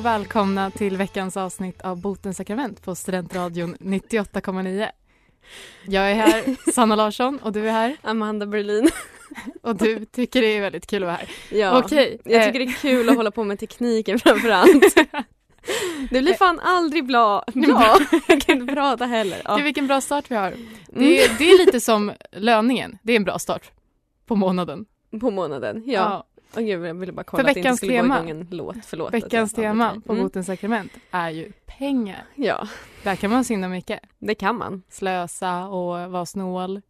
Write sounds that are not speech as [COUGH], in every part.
Och välkomna till veckans avsnitt av Botens sakrament på Studentradion 98,9. Jag är här, [LAUGHS] Sanna Larsson, och du är här. Amanda Berlin. [LAUGHS] Och du tycker det är väldigt kul att vara här. Ja, Okej, jag eh. tycker det är kul att hålla på med tekniken [LAUGHS] framförallt. Det blir fan aldrig bra. bra. Jag kan inte prata heller. Ja. Gud vilken bra start vi har. Mm. Det är, det är lite som löningen, det är en bra start på månaden. På månaden, ja. Åh gud, jag ville bara kolla För att det inte skulle tema. gå igång en låt. Förlåt. Veckans jag tema på dig. Botens sakrament är ju pengar. Ja, Där kan man synda mycket. det kan man. Slösa och vara snål.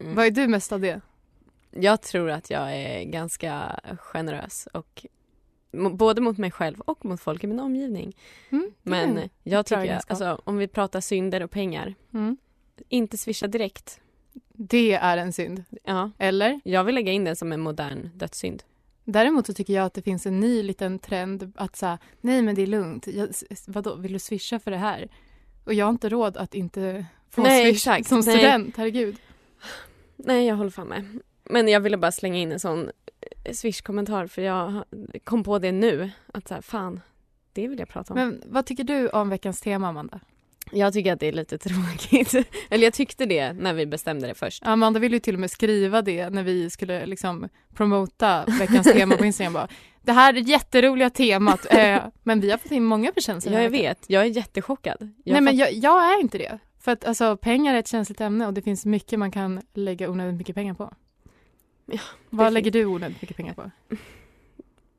Mm. Vad är du mest av det? Jag tror att jag är ganska generös och både mot mig själv och mot folk i min omgivning. Mm, Men en jag bra tycker, egenskap. alltså om vi pratar synder och pengar, Mm. inte swisha direkt. Det är en synd. Ja, Eller? jag vill lägga in det som en modern dödssynd. Däremot så tycker jag att det finns en ny liten trend att säga nej men det är lugnt. Jag, vadå, vill du swisha för det här? Och jag har inte råd att inte få Nej, swish exakt. som Nej. student, herregud. Nej, jag håller fan med. Men jag ville bara slänga in en sån eh, swish-kommentar för jag kom på det nu. Att så här, fan, det vill jag prata om. Men vad tycker du om veckans tema Amanda? Jag tycker att det är lite [LAUGHS] tråkigt. Eller jag tyckte det när vi bestämde det först. Amanda ville ju till och med skriva det när vi skulle liksom promota veckans tema på Instagram. Bara, det här är jätteroliga temat, eh, men vi har fått in många förtjänster. Ja, jag vet. Jag är jättechockad. Jag Nej men jag, jag är inte det. För att alltså, pengar är ett känsligt ämne och det finns mycket man kan lägga onödigt mycket pengar på. Ja, Vad lägger du onödigt mycket pengar på?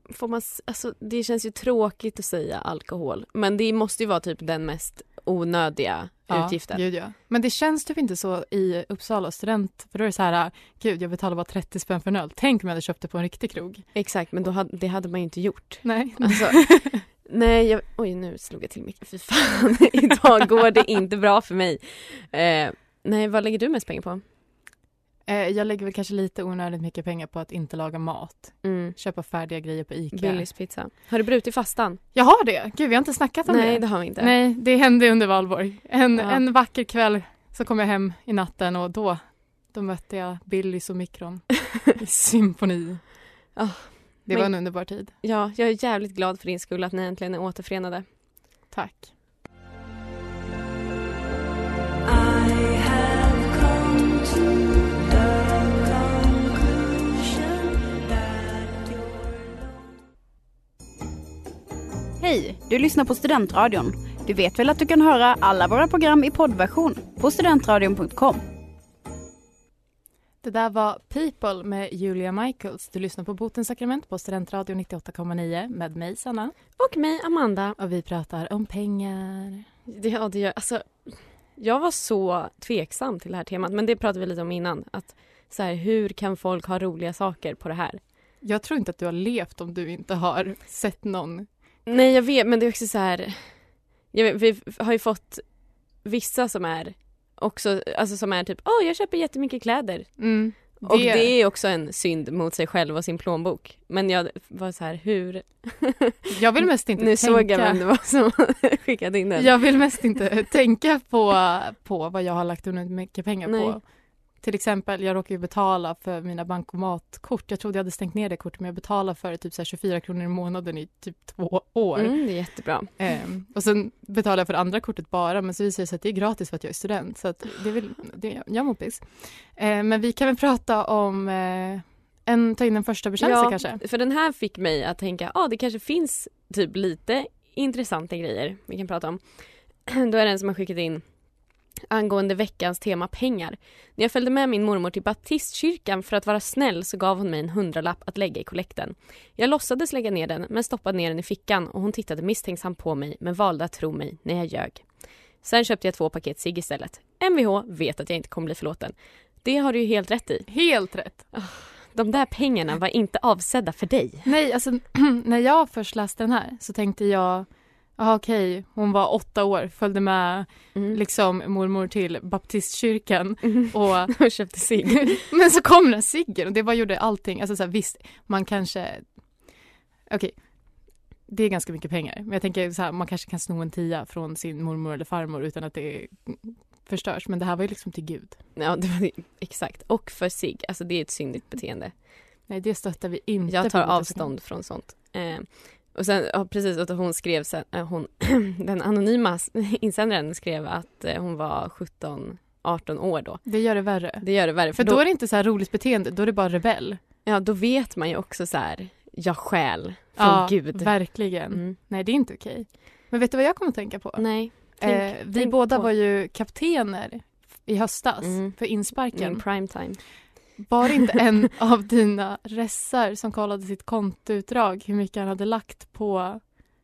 Får man, alltså, det känns ju tråkigt att säga alkohol. Men det måste ju vara typ den mest onödiga utgiften. Gud, ja. Men det känns typ inte så i Uppsala student. För då är det så här, gud jag betalar bara 30 spänn för en öl. Tänk om jag hade köpt det på en riktig krog. Exakt, men då hade, det hade man ju inte gjort. Nej. Alltså, [LAUGHS] nej, jag, oj nu slog jag till mycket. Fy fan, [LAUGHS] idag går det inte bra för mig. Eh, nej, vad lägger du mest pengar på? Eh, jag lägger väl kanske lite onödigt mycket pengar på att inte laga mat. Mm. Köpa färdiga grejer på ICA. Billys pizza. Har du brutit fastan? Jag har det. Gud vi har inte snackat om Nej, det. det har vi inte. Nej, det hände under valborg. En, Ja. en vacker kväll så kom jag hem i natten och då, då mötte jag Billys och mikron [LAUGHS] i symfoni. Ah, det men- var en underbar tid. Ja, jag är jävligt glad för din skull att ni äntligen är återförenade. Tack. Hej, du lyssnar på Studentradion. Du vet väl att du kan höra alla våra program i poddversion på studentradion.com. Det där var People med Julia Michaels. Du lyssnar på Botens sakrament på Studentradio 98,9 med mig Sanna. Och mig, Amanda. Och vi pratar om pengar. Ja, det gör, alltså, jag var så tveksam till det här temat, men det pratade vi lite om innan. Att så här, hur kan folk ha roliga saker på det här? Jag tror inte att du har levt om du inte har sett någon. Nej, jag vet, men det är också så här... Jag vet, vi har ju fått vissa som är också, alltså som är typ, åh, jag köper jättemycket kläder. Mm, Och det är också en synd mot sig själv och sin plånbok. Men jag var så här, hur? [LAUGHS] Jag vill mest inte nu tänka. såg jag vem det var som [LAUGHS] skickade in den. Jag vill mest inte tänka på, på vad jag har lagt onödigt mycket pengar Nej. på. Till exempel, jag råkar ju betala för mina bankomatkort. Jag trodde jag hade stängt ner det kortet men jag betalar för det typ så här 24 kronor i månaden i typ två år. Mm, det är jättebra. Ehm, och sen betalar jag för andra kortet bara men så visar det sig att det är gratis för att jag är student. Så att det är väl, det, jag mår piss. Ehm, men vi kan väl prata om eh, en, ta in en första bekännelse Ja, kanske? för den här fick mig att tänka, ja ah, det kanske finns typ lite intressanta grejer vi kan prata om. [CLEARS THROAT] Då är det en som har skickat in angående veckans tema pengar. När jag följde med min mormor till baptistkyrkan för att vara snäll så gav hon mig en hundralapp att lägga i kollekten. Jag låtsades lägga ner den men stoppade ner den i fickan och hon tittade misstänksamt på mig men valde att tro mig när jag ljög. Sen köpte jag två paket cigg istället. Mvh vet att jag inte kommer bli förlåten. Det har du ju helt rätt i. Helt rätt. De där pengarna var inte avsedda för dig. Nej, alltså [CLEARS THROAT] när jag först läste den här så tänkte jag Ja okej, hon var åtta år, följde med Mm. liksom mormor till baptistkyrkan Mm. och [LAUGHS] Och köpte cigg. [LAUGHS] men så kom den ciggen och det var gjorde allting, alltså så här, visst man kanske okej det är ganska mycket pengar men jag tänker så här, man kanske kan sno en tia från sin mormor eller farmor utan att det förstörs men det här var ju liksom till gud. Ja, det var exakt. Och för cigg, alltså det är ett syndigt beteende. Nej det stöttar vi inte. Jag tar avstånd från sånt. Eh, och sen, ja, precis, att hon skrev sen, eh, hon, [CLEARS THROAT] den anonyma [LAUGHS] insändaren skrev att eh, hon var 17, 18 år då. Det gör det värre. Det gör det värre. För då är det inte så här roligt beteende, då är det bara rebell. ja, då vet man ju också så här, jag stjäl från Gud. verkligen. Mm. Nej det är inte okej. Men vet du vad jag kommer att tänka på? Nej. Tänk, eh, vi båda på- var ju kaptener i höstas Mm. för insparken. Min prime time. Var det inte en av dina ressar som kollade sitt kontoutdrag hur mycket han hade lagt på,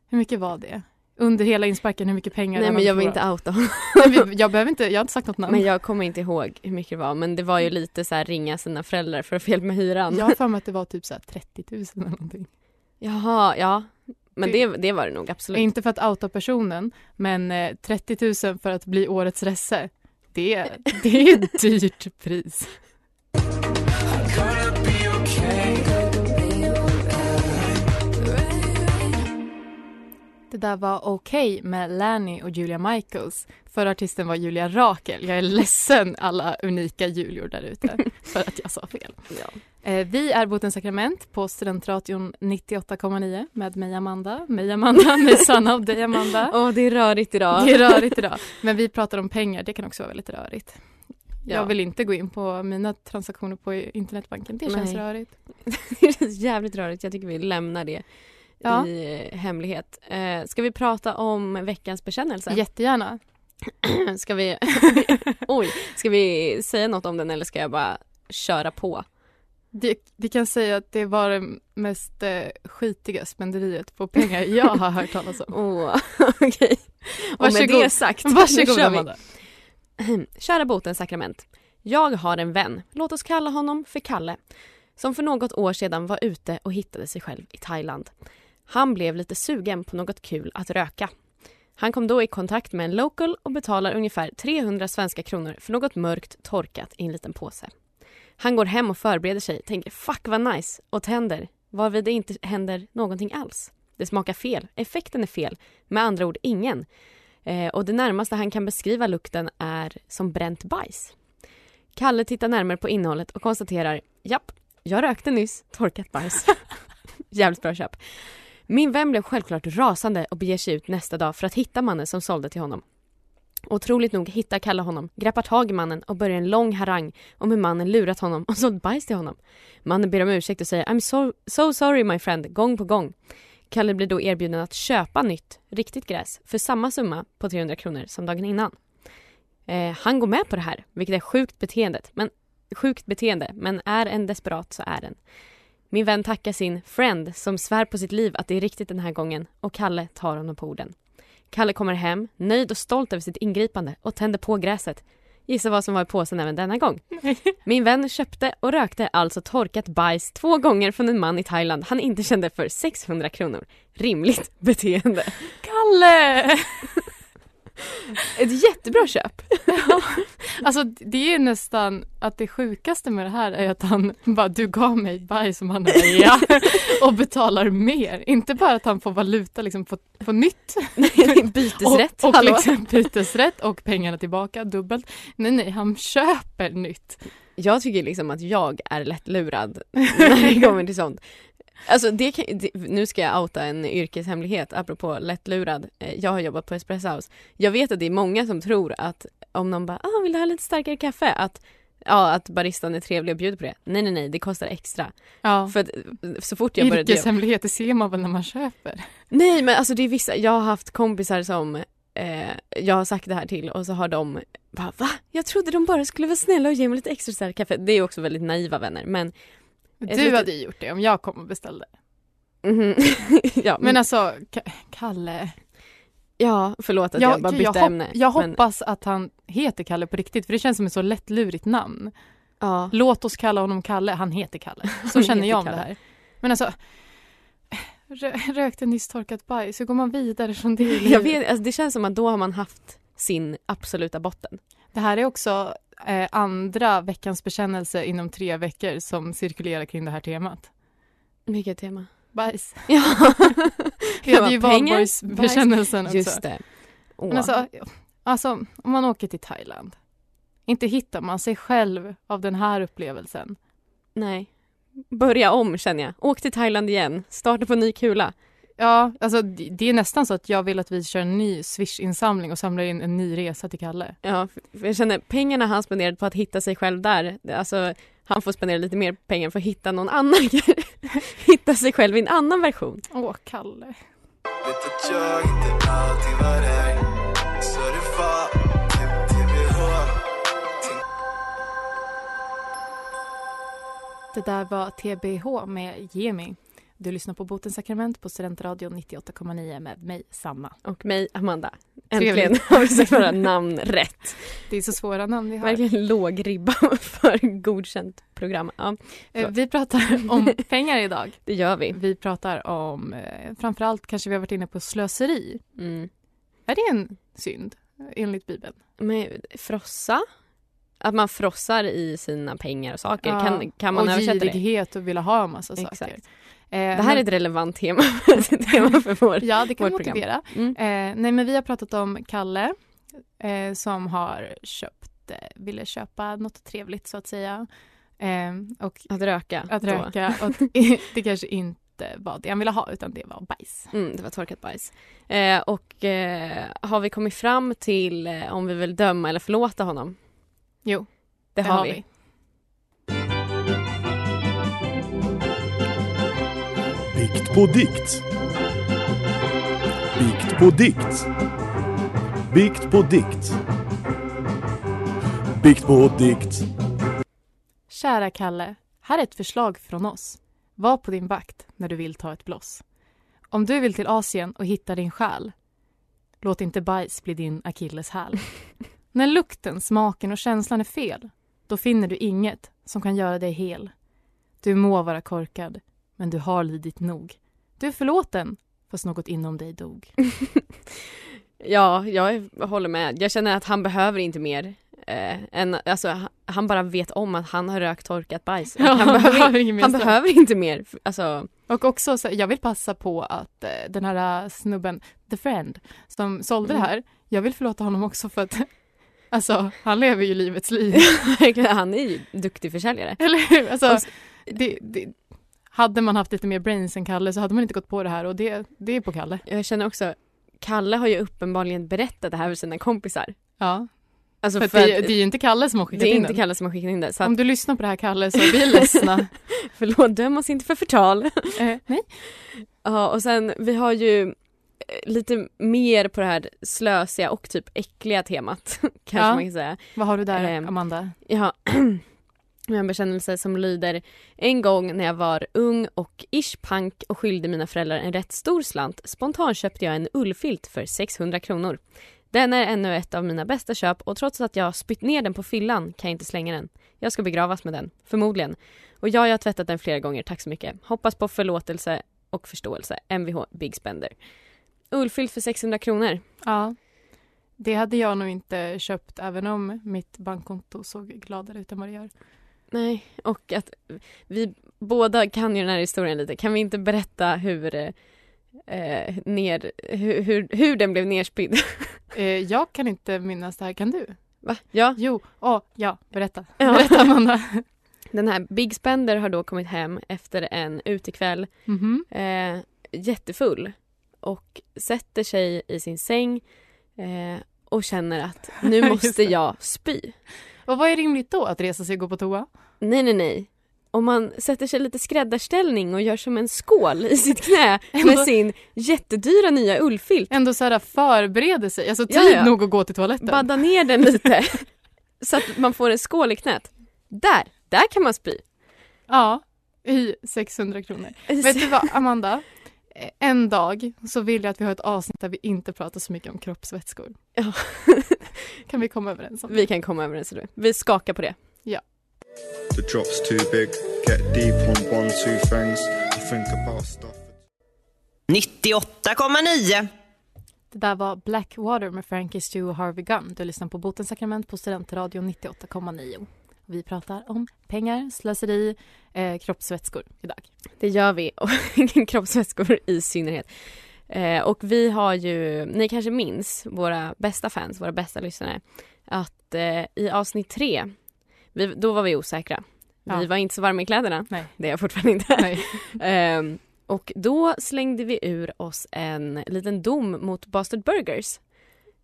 hur mycket var det? Under hela insparken, hur mycket pengar Nej men jag vill inte outa honom. [LAUGHS] Jag behöver inte, jag har inte sagt något namn. Men jag kommer inte ihåg hur mycket det var. Men det var ju lite så här ringa sina föräldrar för att få hjälp med hyran. Jag har för mig att det var typ så här 30 000 eller någonting. Jaha, ja. Men Det- det, var det nog absolut. Inte för att outa personen, men eh, 30 000 för att bli årets resse. Det, det är ett dyrt pris. Det där var Okej med Lanny och Julia Michaels. Förra artisten var Julia Rakel. Jag är ledsen alla unika Julior där ute [LAUGHS] för att jag sa fel. Ja. Eh, vi är Botens sakrament på Studentradion 98,9 med mig Amanda, mig Amanda, [LAUGHS] mig Sanna och dig Amanda. Åh, det är rörigt idag. Det är rörigt idag. Men vi pratar om pengar, det kan också vara väldigt rörigt. Ja. Jag vill inte gå in på mina transaktioner på internetbanken, det känns Nej. rörigt. [LAUGHS] det känns jävligt rörigt. Jag tycker vi lämnar det Ja. i hemlighet. Eh, ska vi prata om veckans bekännelse? Jättegärna. [CLEARS THROAT] Ska vi... [LAUGHS] Oj, ska vi säga något om den eller ska jag bara köra på? Det, vi kan säga att det var det mest eh, skitiga spenderiet på pengar jag har hört talas om. [LAUGHS] Åh, okej. Och med Varsågod. det sagt, Varsågod. Amanda. [CLEARS THROAT] Kära botens sakrament. Jag har en vän, låt oss kalla honom för Kalle, som för något år sedan var ute och hittade sig själv i Thailand. Han blev lite sugen på något kul att röka. Han kom då i kontakt med en local och betalar ungefär 300 svenska kronor för något mörkt torkat i en liten påse. Han går hem och förbereder sig, tänker fuck vad nice och tänder, varvid det inte händer någonting alls. Det smakar fel, effekten är fel, med andra ord ingen. Eh, och det närmaste han kan beskriva lukten är som bränt bajs. Kalle tittar närmare på innehållet och konstaterar Japp, jag rökte nyss torkat bajs. [LAUGHS] Jävligt bra köp. Min vän blev självklart rasande och beger sig ut nästa dag för att hitta mannen som sålde till honom. Otroligt nog hittar Kalle honom, greppar tag i mannen och börjar en lång harang om hur mannen lurat honom och sålt bajs till honom. Mannen ber om ursäkt och säger I'm so, so sorry my friend, gång på gång. Kalle blir då erbjuden att köpa nytt, riktigt gräs för samma summa på 300 kronor som dagen innan. Eh, han går med på det här, vilket är sjukt beteendet. Men, sjukt beteende, men är en desperat så är den. Min vän tackar sin friend som svär på sitt liv att det är riktigt den här gången och Kalle tar honom på orden. Kalle kommer hem, nöjd och stolt över sitt ingripande och tänder på gräset. Gissa vad som var i påsen även denna gång. [LAUGHS] Min vän köpte och rökte alltså torkat bajs två gånger från en man i Thailand han inte kände för 600 kronor. Rimligt beteende. Kalle! [LAUGHS] Ett jättebra köp. Alltså det är nästan att det sjukaste med det här är att han bara du gav mig bajs som han ja [LAUGHS] och betalar mer. Inte bara att han får valuta liksom på, på nytt. [LAUGHS] Bytesrätt, och, och liksom bytesrätt och pengarna tillbaka dubbelt. Nej nej, han köper nytt. Jag tycker liksom att jag är lättlurad när det kommer till sånt. Alltså det kan, det, nu ska jag outa en yrkeshemlighet apropå lättlurad. Eh, Jag har jobbat på Espresso House. Jag vet att det är många som tror att om någon bara ah, “vill du ha lite starkare kaffe?” att, ja, att baristan är trevlig och bjuder på det. Nej nej nej, det kostar extra. Ja. För att eh, så fort jag började Yrkeshemligheter ser man väl när man köper. Nej men alltså det är vissa, jag har haft kompisar som eh, jag har sagt det här till och så har de bara va? Jag trodde de bara skulle vara snälla och ge mig lite extra starkt kaffe. Det är också väldigt naiva vänner men Du Jag tror hade att- ju gjort det om jag kom och beställde. mhm. [LAUGHS] ja, Men alltså, Ka- Kalle. ja förlåt att jag, bara bytte jag, hopp- ämne. jag men, hoppas att han heter Kalle på riktigt för det känns som ett så lättlurigt namn. ja. Låt oss kalla honom Kalle, han heter Kalle. Så känner jag om Kalle. det här. Men alltså, rö- rökte nyss torkat bajs. Hur går man vidare från det? Jag vet, alltså det känns som att då har man haft sin absoluta botten. Det här är också eh, andra veckans bekännelse inom tre veckor som cirkulerar kring det här temat. Vilket tema? Bajs. [LAUGHS] Ja. [LAUGHS] Vi hade ju valborgsbekännelsen också. Just det. Åh. Men alltså, alltså, om man åker till Thailand, inte hittar man sig själv av den här upplevelsen. Nej. Börja om känner jag. Åk till Thailand igen. Starta på ny kula. Ja, alltså det är nästan så att jag vill att vi kör en ny Swish-insamling och samlar in en ny resa till Kalle. Ja, för jag känner pengarna han spenderade på att hitta sig själv där, alltså han får spendera lite mer pengar för att hitta någon annan [LAUGHS] Hitta sig själv i en annan version. Åh, Kalle. Vet att jag inte alltid var där Så det där var TBH med Jemi. Du lyssnar på Botens sakrament på Studentradion 98,9 med mig, Sanna. Och mig, Amanda. Äntligen [LAUGHS] har vi sagt våra namn rätt. Det är så svåra namn vi har. Verkligen låg ribba [LAUGHS] för godkänt program. Ja, Eh, Vi pratar om [LAUGHS] pengar idag. det gör vi. Vi pratar om, eh, framförallt kanske vi har varit inne på slöseri. Mm. Är det en synd enligt Bibeln? Men frossa? Att man frossar i sina pengar och saker. Ja, Kan, kan man och översätta det? girighet och vilja ha en massa Exakt. saker. Det Eh, här men- är ett relevant tema, [LAUGHS] tema för vår... Ja, det kan vårt motivera. Mm. Eh, nej, men vi har pratat om Kalle eh, som har köpt, eh, ville köpa något trevligt så att säga. Eh, och Att röka. att då. röka [LAUGHS] och att det kanske inte var det han ville ha utan det var bajs. Mm, det var torkat bajs. Eh, och har vi kommit fram till om vi vill döma eller förlåta honom? Jo, Det, har, vi. Bikt på dikt. Bikt på dikt. Bikt på dikt. Bikt på dikt. Kära Kalle, här är ett förslag från oss. Var på din vakt när du vill ta ett bloss. Om du vill till Asien och hitta din själ, låt inte bajs bli din akilleshäl. [LAUGHS] när lukten, smaken och känslan är fel, då finner du inget som kan göra dig hel. Du må vara korkad, men du har lidit nog. Du är förlåten, fast något inom dig dog. [LAUGHS] Ja, jag håller med. Jag känner att han behöver inte mer. Eh, än, alltså, han- han bara vet om att han har rökt torkat bajs. Ja, han behöver, han behöver inte mer. Alltså, Och också, så, jag vill passa på att eh, den här eh, snubben, the friend, som sålde Mm. det här, jag vill förlåta honom också för att [LAUGHS] Alltså, han lever ju livets liv. [LAUGHS] han är ju duktig försäljare. Eller hur? Alltså, Och s- det, det, hade man haft lite mer brains än Kalle så hade man inte gått på det här och det, det är på Kalle. Jag känner också, Kalle har ju uppenbarligen berättat det här för sina kompisar. Ja, Alltså för, för, det, att det är ju inte Kalle som har skickat det är in inte den. Kalle som har skickat in det. Så att, Om du lyssnar på det här Kalle så vi är ledsna. [LAUGHS] förlåt, döm oss inte för förtal. [LAUGHS] eh, nej. Ja, och sen vi har ju eh, lite mer på det här slösiga och typ äckliga temat, [LAUGHS] kanske Ja. man kan säga. Vad har du där Ehm, Amanda? Jag [CLEARS THROAT] med en bekännelse som lyder En gång när jag var ung och ishpank och skyllde mina föräldrar en rätt stor slant spontant köpte jag en ullfilt för 600 kronor. Den är ännu ett av mina bästa köp och trots att jag spytt ner den på fyllan kan jag inte slänga den. Jag ska begravas med den, förmodligen. Och ja, jag har tvättat den flera gånger, tack så mycket. Hoppas på förlåtelse och förståelse. Mvh Big Spender. Ullfilt för 600 kronor. Ja. Det hade jag nog inte köpt även om mitt bankkonto såg gladare ut än vad det gör. Nej, och att vi båda kan ju den här historien lite. Kan vi inte berätta hur, eh, ner, hur, hur, hur den blev nerspydd? [LAUGHS] Eh, jag kan inte minnas det här, kan du? Va? Ja, Jo, åh, ja, berätta. [LAUGHS] Ja. Berätta Amanda. [LAUGHS] den här Big Spender har då kommit hem efter en utekväll, Mhm. eh, jättefull och sätter sig i sin säng eh, och känner att nu måste jag spy. Och vad är rimligt då? Att resa sig och gå på toa? Nej, nej, nej. Om man sätter sig lite skräddarställning och gör som en skål i sitt knä [LAUGHS] med Ändå- sin jättedyra nya ullfilt Ändå så här förbereder sig, alltså tid Ja, ja. nog att gå till toaletten. badda ner den lite [LAUGHS] så att man får en skål i knät. Där, där kan man spy. Ja, i 600 kronor. Vet du vad Amanda? En dag så vill jag att vi har ett avsnitt där vi inte pratar så mycket om kroppsvätskor. Ja. Kan vi komma överens om det? Vi kan komma överens om det. Vi skakar på det. The drop's too big, get deep on one, two things. I think about stuff. 98,9. Det där var Blackwater med Frankie Stu och Harvey Gunn. Du lyssnar på Botens sakrament på Studentradion 98,9. Vi pratar om pengar, slöseri, eh, kroppsvätskor idag. Det gör vi, och [LAUGHS] kroppsvätskor i synnerhet. Eh, och vi har ju, ni kanske minns, våra bästa fans, våra bästa lyssnare, att eh, i avsnitt tre, vi, då var vi osäkra. Ja. Vi var inte så varma i kläderna, Nej. det är jag fortfarande inte. [LAUGHS] Ehm, och då slängde vi ur oss en liten dom mot Bastard Burgers.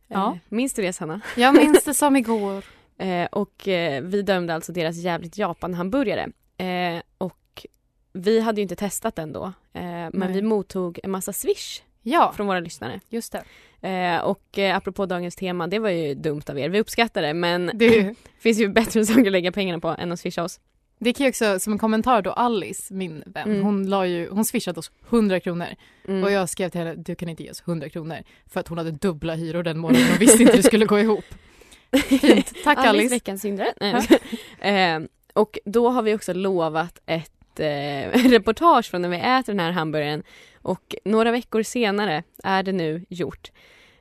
Ja. Eh, minns du det Sanna? Jag minns det som igår. [LAUGHS] Eh, och eh, vi dömde alltså deras jävligt Japan-hamburgare. Eh, och vi hade ju inte testat den då. Eh, men Nej. vi mottog en massa swish Ja, från våra lyssnare. just det. Eh, och eh, apropå dagens tema, det var ju dumt av er. Vi uppskattar det men [LAUGHS] det finns ju bättre [LAUGHS] saker att lägga pengarna på än att swisha oss. det kan ju också, som en kommentar då, Alice, min vän, Mm. hon, la ju, hon swishade oss 100 kronor. Mm. Och jag skrev till henne, du kan inte ge oss 100 kronor. För att hon hade dubbla hyror den månaden och visste inte hur det skulle gå ihop. Fint, tack [LAUGHS] Alice, Alice. veckans syndare. Eh, och då har vi också lovat ett eh, [LAUGHS] reportage från när vi äter den här hamburgaren och några veckor senare är det nu gjort.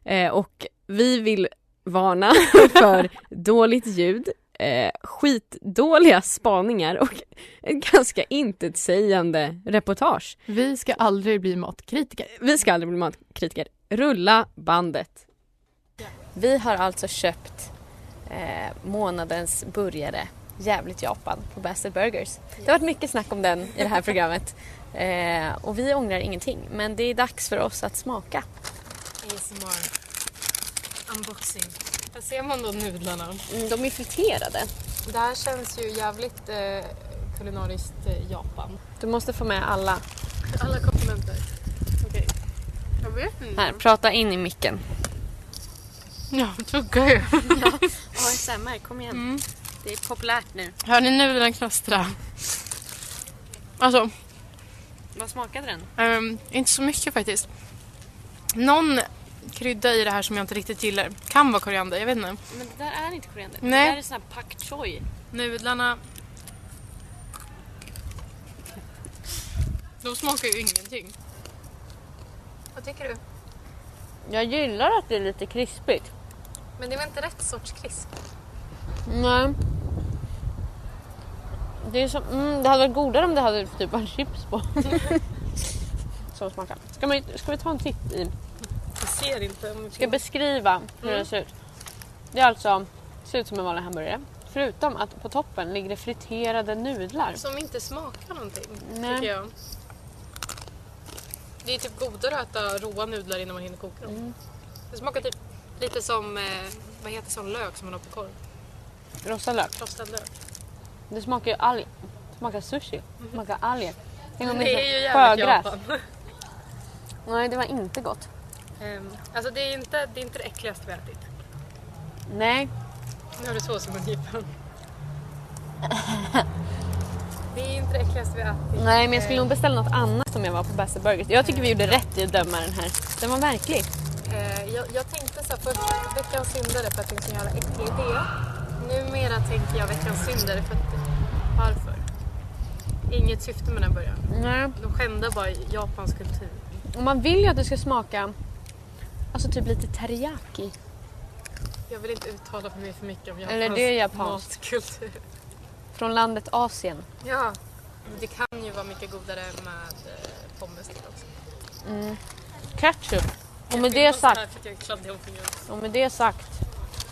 Eh, och vi vill varna [LAUGHS] för dåligt ljud, eh, skitdåliga spaningar och [LAUGHS] ett ganska intetsägande reportage. Vi ska aldrig bli matkritiker. Vi ska aldrig bli matkritiker. Rulla bandet. Vi har alltså köpt eh, månadens burgare Jävligt Japan på Bastard Burgers. Det har varit mycket snack om den i det här programmet. [LAUGHS] Eh, och vi ångrar ingenting men det är dags för oss att smaka. ASMR. Unboxing. Här ser man då nudlarna. Mm, de är friterade. Det här känns ju jävligt eh, kulinariskt eh, Japan. Du måste få med alla. Alla komponenter. Okej. Jag vet inte. Här, prata in i micken. Ja, tugga ju. [LAUGHS] ASMR, [LAUGHS] kom igen. Mm. Det är populärt nu. Hör ni nudlarna knastra? Alltså, Vad smakade den? ehm, inte så mycket faktiskt. Någon krydda i det här som jag inte riktigt gillar. Kan vara koriander, jag vet inte. Men det där är inte koriander. Nej. Det där är sån här pak choi. Nudlarna... De smakar ju ingenting. Vad tycker du? Jag gillar att det är lite krispigt. Men det var inte rätt sorts krisp. Nej. Det, är som, mm, det hade varit godare om det hade typ varit chips på. [LAUGHS] Som smakar. Ska, man, ska vi ta en titt i? Jag ser inte. Om Ska beskriva hur Mm. den ser ut? Det är alltså, ser ut som en vanlig hamburgare. Förutom att på toppen ligger det friterade nudlar. Som inte smakar någonting, Nej. tycker jag. Det är typ godare att äta råa nudlar innan man hinner koka dem. Mm. Det smakar typ lite som, eh, vad heter sån lök som man har på korv? Rostad lök. Rostad lök. Det smakar ju alg. Det smakar sushi. Det smakar alger. Det är ju jävligt sjögräs. Japan. Nej, det var inte gott. Ehm, alltså det är, inte, det är inte det äckligaste vi har ätit. Nej, Nu har du sås i mungipan. [LAUGHS] Det är inte det äckligaste vi har ätit. nej men jag skulle nog beställa något annat om jag var på Bästa Burgers. Jag tycker vi gjorde rätt i att döma den här. Den var verklig. Eh, jag, jag tänkte så här, först veckans syndare för att det är en så jävla äcklig idé. Numera tänker jag veckans syndare för att, varför? Inget syfte med den början. Nej. De skändar bara Japans kultur. Och man vill ju att det ska smaka Alltså typ lite teriyaki. Jag vill inte uttala för mig för mycket om Japans Eller det är japanskt. matkultur. Från landet Asien. Ja, det kan ju vara mycket godare med eh, pommes till också. Mm. Ketchup. Och med det sagt, och med det sagt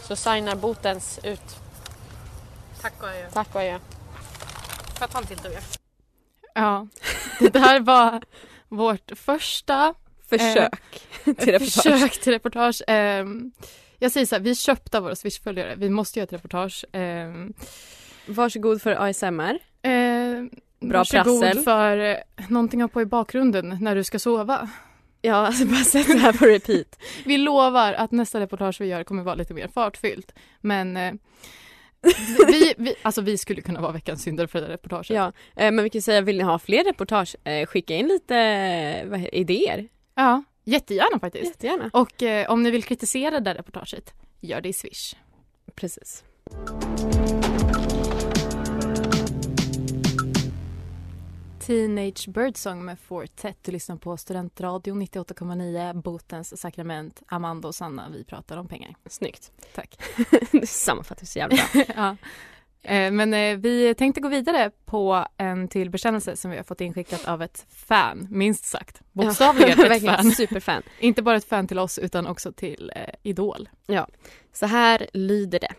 så signar botens ut. Tack och adjö. Tack och adjö. Får jag ta en till tugga? Ja, det där var vårt första Försök till reportage. försök till reportage. Ehm, jag säger så här, vi köpte våra Swish-följare. Vi måste göra ett reportage. Um, Varsågod för ASMR. Bra varsågod prassel. för eh, någonting att ha på i bakgrunden när du ska sova. Ja, alltså bara sätt det här på repeat. Vi lovar att nästa reportage vi gör kommer vara lite mer fartfyllt. Men eh, vi, [LAUGHS] vi, alltså vi skulle kunna vara veckans syndare för det där reportaget. Ja, eh, men vi kan säga, vill ni ha fler reportage? Eh, skicka in lite eh, idéer. ja jättegärna faktiskt. Jättegärna. Och om ni vill kritisera det där reportaget, gör det i Swish. Precis. Teenage Birdsong med Fortet. Du lyssnar på Studentradion 98,9, Botens sakrament. Amanda och Sanna, vi pratar om pengar. Snyggt. Tack. [LAUGHS] du sammanfattar så jävla bra. [LAUGHS] ja. Eh, Men eh, vi tänkte gå vidare på en till bekännelse som vi har fått inskickat av ett fan, minst sagt. [LAUGHS] Bokstavligen ett Verkligen fan. superfan. Inte bara ett fan till oss utan också till eh, Idol. Så här lyder det.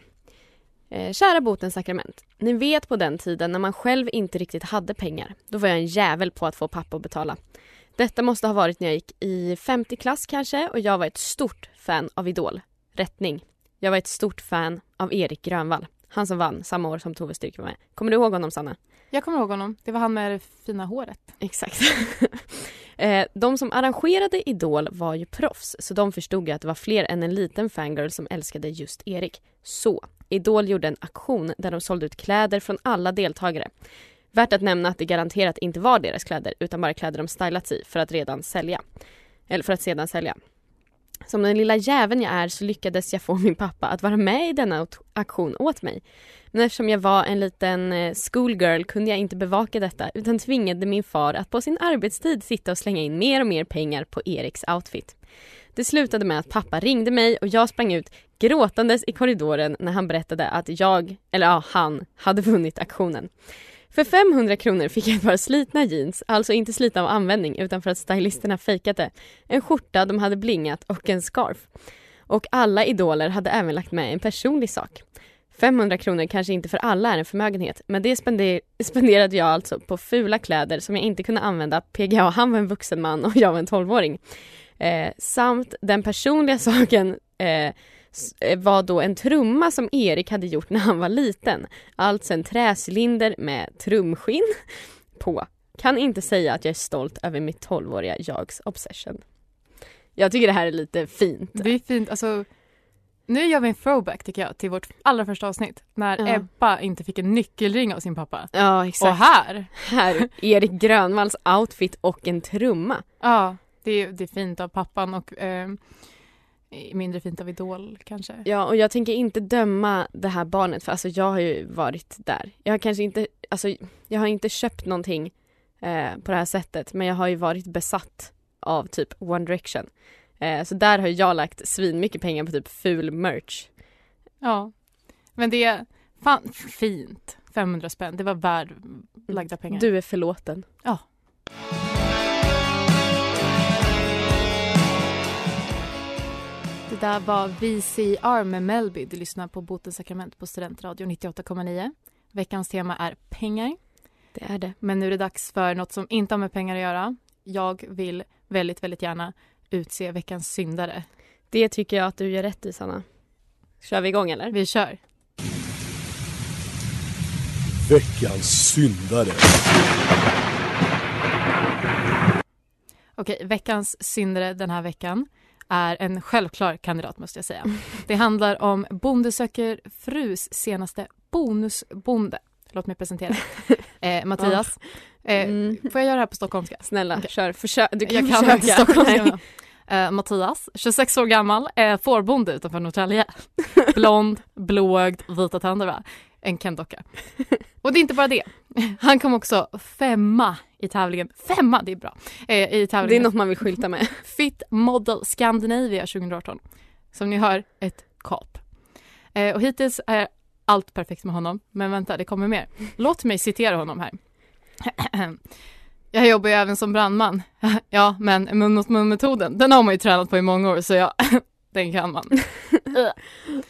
Eh, kära botens sakrament. Ni vet på den tiden när man själv inte riktigt hade pengar. Då var jag en jävel på att få pappa att betala. Detta måste ha varit när jag gick i 50 klass kanske och jag var ett stort fan av Idol. Rättning. Jag var ett stort fan av Erik Grönvall. Han som vann samma år som Tove Styrk var med. Kommer du ihåg honom Sanna? Jag kommer ihåg honom. Det var han med det fina håret. Exakt. [LAUGHS] Eh, de som arrangerade Idol var ju proffs så de förstod ju att det var fler än en liten fangirl som älskade just Erik. Så Idol gjorde en aktion där de sålde ut kläder från alla deltagare. Värt att nämna att det garanterat inte var deras kläder utan bara kläder de stylats i för att redan sälja. Eller för att sedan sälja. Som den lilla jäveln jag är så lyckades jag få [LAUGHS] min pappa att vara med i denna aktion åt mig. Men eftersom jag var en liten eh, schoolgirl kunde jag inte bevaka detta utan tvingade min far att på sin arbetstid sitta och slänga in mer och mer pengar på Eriks outfit. Det slutade med att pappa ringde mig och jag sprang ut gråtandes i korridoren när han berättade att jag, eller ja, han, hade vunnit aktionen. För 500 kronor fick jag ett par slitna jeans, alltså inte slitna av användning utan för att stylisterna fejkat det, en skjorta de hade blingat och en scarf. Och alla idoler hade även lagt med en personlig sak. 500 kronor kanske inte för alla är en förmögenhet, men det spender- spenderade jag alltså på fula kläder som jag inte kunde använda. PGA, han var en vuxen man och jag var en 12-åring. Eh, samt den personliga [LAUGHS] saken eh, eh, var då en trumma som Erik hade gjort när han var liten. Alltså en träcylinder med trumskinn på. Kan inte säga att jag är stolt över mitt 12-åriga jags obsession. Jag tycker det här är lite fint. Det är fint. Alltså, nu gör vi en throwback tycker jag till vårt allra första avsnitt när Ja. Ebba inte fick en nyckelring av sin pappa. Ja, Och exakt. här, här, Erik Grönvalls outfit och en trumma. ja, det är, det är fint av pappan och eh, mindre fint av Idol kanske. Ja, och jag tänker inte döma det här barnet för alltså jag har ju varit där. Jag har kanske inte, alltså jag har inte köpt någonting eh, på det här sättet men jag har ju varit besatt av typ One Direction. Eh, så där har jag lagt svin mycket pengar på typ ful merch. Ja, men det är fan fint. 500 spänn, det var värd lagda pengar. Du är förlåten. Det där var VCR med Melby. Du lyssnar på Botens sakrament på Studentradio 98,9. Veckans tema är pengar. Det är det. Men nu är det dags för något som inte har med pengar att göra. Jag vill väldigt, väldigt gärna utse veckans syndare. Det tycker jag att du gör rätt i Sanna. Kör vi igång eller? Vi kör. Veckans syndare. Okej, veckans syndare den här veckan är en självklar kandidat måste jag säga. Det handlar om Bonde söker frus senaste bonusbonde. Låt mig presentera. [LAUGHS] Eh, Mattias. Eh, Mm. Får jag göra det här på stockholmska? Snälla, Okej. kör. Försök. Du kan jag kan inte stockholmska. Eh, Mattias, 26 år gammal, är fårbonde utanför Norrtälje. Blond, blåögd, vita tänder va? En Ken-docka. Och det är inte bara det. Han kom också femma i tävlingen. Femma, det är bra. Eh, I Det är tävlingen något man vill skylta med. [LAUGHS] Fit Model Scandinavia 2018. Som ni hör, ett kap. Eh, och hittills är allt perfekt med honom. Men vänta, det kommer mer. Låt mig citera honom här. [CLEARS THROAT] Jag jobbar ju även som brandman. [LAUGHS] Ja, men mun mot mun metoden, den har man ju tränat på i många år så ja, [LAUGHS] den kan man.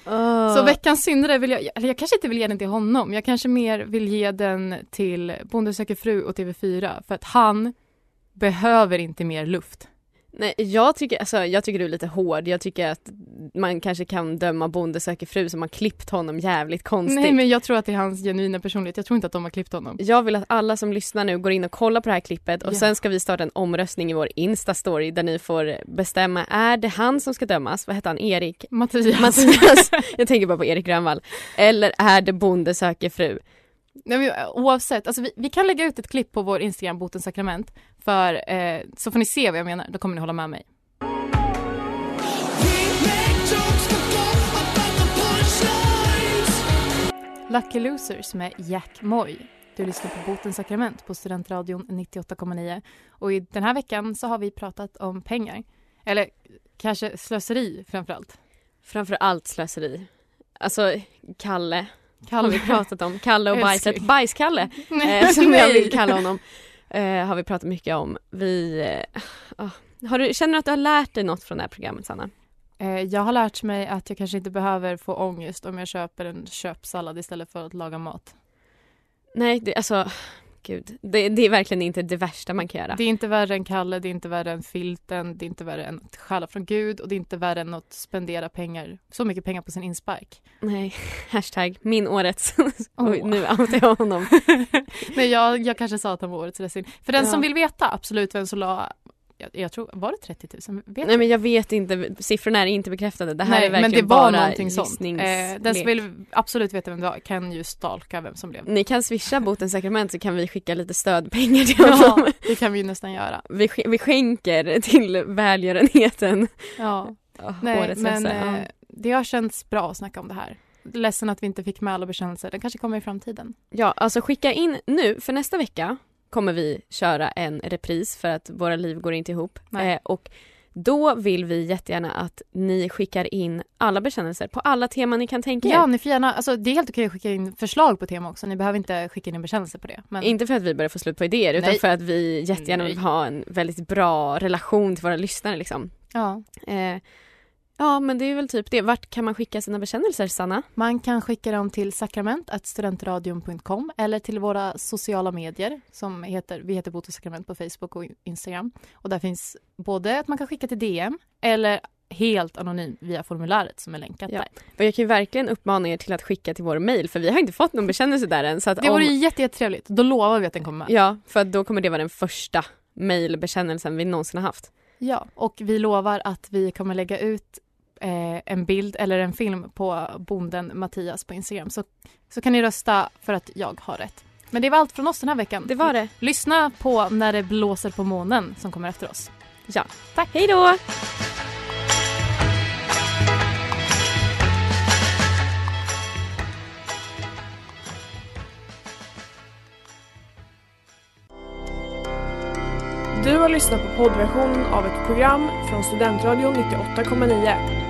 [LAUGHS] Så veckans syndare vill jag, eller jag kanske inte vill ge den till honom. Jag kanske mer vill ge den till Bonde söker fru och TV4 för att han behöver inte mer luft. Nej, jag tycker, alltså, jag tycker du är lite hård. Jag tycker att man kanske kan döma Bonde söker fru som har klippt honom jävligt konstigt. Nej men jag tror att det är hans genuina personlighet. Jag tror inte att de har klippt honom. Jag vill att alla som lyssnar nu går in och kollar på det här klippet och Ja. sen ska vi starta en omröstning i vår Insta-story där ni får bestämma, är det han som ska dömas? Vad heter han? Erik? Mattias. Mattias? Jag tänker bara på Erik Grönvall. Eller är det Bonde söker fru? Nej, men, eh, oavsett, alltså, vi, vi kan lägga ut ett klipp på vår Instagram, Botens sakrament. För eh, så får ni se vad jag menar, då kommer ni hålla med mig. Lucky Losers med Jack Moy. du lyssnar på Botens sakrament på Studentradion 98,9. Och i den här veckan så har vi pratat om pengar. Eller kanske slöseri framför allt. Framför allt slöseri. Alltså Kalle Kalle. har vi [LAUGHS] pratat om. Kalle och bajset. Bajskalle [LAUGHS] eh, som jag vill kalla honom. Eh, har vi pratat mycket om. Vi, eh, har du, känner du att du har lärt dig något från det här programmet Sanna? Eh, Jag har lärt mig att jag kanske inte behöver få ångest om jag köper en köpsallad istället för att laga mat. Nej, det, alltså gud. Det, det är verkligen inte det värsta man kan göra. Det är inte värre än Kalle, det är inte värre än filten, det är inte värre än att stjäla från Gud och det är inte värre än att spendera pengar, så mycket pengar på sin inspark. Nej, [LAUGHS] hashtag min årets. Oj, Åh. nu outar jag honom. [LAUGHS] Nej, jag, jag kanske sa att han var årets ledsin. För den Ja. som vill veta absolut vem som la, jag, jag tror, var det 30 000? Vet Nej men jag vet inte, siffrorna är inte bekräftade. Det här Nej, är verkligen men det var bara gissningslek. Eh, den som vill absolut veta vem det var kan ju stalka vem som blev. Ni kan swisha [LAUGHS] botens sakrament så kan vi skicka lite stödpengar till Ja, honom. det kan vi ju nästan göra. Vi, vi skänker till välgörenheten. Ja. Oh, Nej, men eh, Ja. det har känts bra att snacka om det här. Ledsen att vi inte fick med alla bekännelser. Den kanske kommer i framtiden. ja, alltså skicka in nu, för nästa vecka kommer vi köra en repris för att våra liv går inte ihop. Eh, och då vill vi jättegärna att ni skickar in alla bekännelser på alla teman ni kan tänka er. Ja, ni får gärna, alltså det är helt okej att skicka in förslag på tema också. Ni behöver inte skicka in en bekännelse på det. Men Inte för att vi börjar få slut på idéer utan Nej. för att vi jättegärna vill ha en väldigt bra relation till våra lyssnare liksom. ja, Eh, ja men det är väl typ det. Vart kan man skicka sina bekännelser Sanna? man kan skicka dem till sakrament.studentradion.com eller till våra sociala medier som heter, vi heter Bot och sakrament på Facebook och Instagram. Och där finns både att man kan skicka till DM eller helt anonymt via formuläret som är länkat Ja. där. Och jag kan ju verkligen uppmana er till att skicka till vår mail för vi har inte fått någon bekännelse där än. Så att Det vore om, jättetrevligt. Då lovar vi att den kommer med. Ja, för då kommer det vara den första mailbekännelsen vi någonsin har haft. Ja, och vi lovar att vi kommer lägga ut eh, en bild eller en film på bonden Mattias på Instagram. Så, så kan ni rösta för att jag har rätt. Men det var allt från oss den här veckan. Det var det. Lyssna på När det blåser på månen som kommer efter oss. Ja. Tack. Hej då! Du har lyssnat på poddversionen av ett program från Studentradion 98,9.